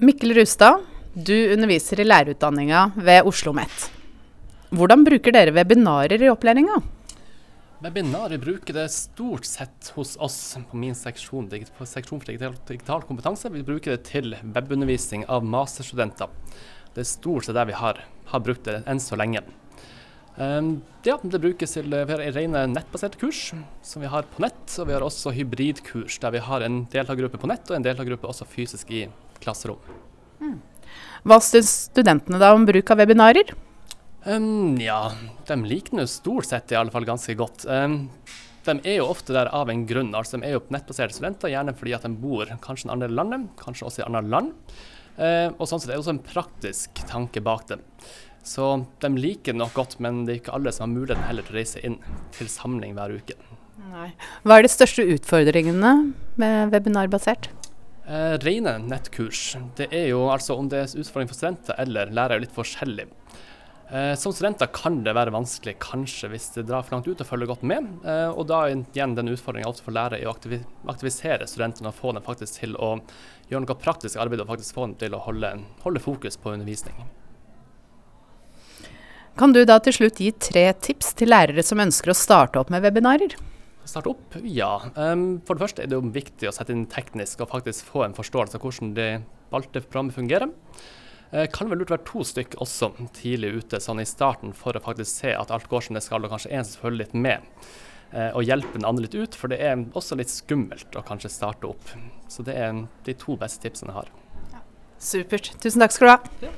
Mikkel Rustad, du underviser i lærerutdanninga ved Oslo OsloMet. Hvordan bruker dere webinarer i opplæringa? Webinarer bruker det stort sett hos oss på min seksjon, på seksjon for digital, digital, kompetanse. Vi bruker det til webundervisning av masterstudenter. Det er stort sett der vi har, har brukt det enn så lenge. Um, ja, det brukes til rene nettbaserte kurs som vi har på nett. Og vi har også hybridkurs der vi har en deltakergruppe på nett og en deltakergruppe også fysisk i klasserom. Mm. Hva syns studentene da om bruk av webinarer? Um, ja, de liker det stort sett i alle fall ganske godt. Um, de er jo ofte der av en grunn. altså De er jo nettbaserte studenter, gjerne fordi at de bor kanskje i et annet land, kanskje også i andre land. Uh, og sånn sett er det også en praktisk tanke bak det. Så de liker det nok godt, men det er ikke alle som har muligheten heller til å reise inn til samling hver uke. Nei. Hva er de største utfordringene med webinarbasert? Eh, rene nettkurs, det er jo altså om det er utfordring for studenter eller lærere, litt forskjellig. Eh, som studenter kan det være vanskelig, kanskje hvis det drar for langt ut og følger godt med. Eh, og da igjen den utfordringa ofte for lærere er å aktivi aktivisere studentene og få dem faktisk til å gjøre noe praktisk arbeid og faktisk få dem til å holde, holde fokus på undervisning. Kan du da til slutt gi tre tips til lærere som ønsker å starte opp med webinarer? Starte opp? Ja. Um, for det første er det jo viktig å sette inn teknisk og faktisk få en forståelse av hvordan det valgte programmet fungerer. Uh, kan vel lurt være to stykk også tidlig ute sånn i starten for å faktisk se at alt går som det skal, og kanskje en som følger litt med. Uh, og hjelpe den andre litt ut, for det er også litt skummelt å kanskje starte opp. Så det er de to beste tipsene jeg har. Supert. Tusen takk skal du ha. Ja.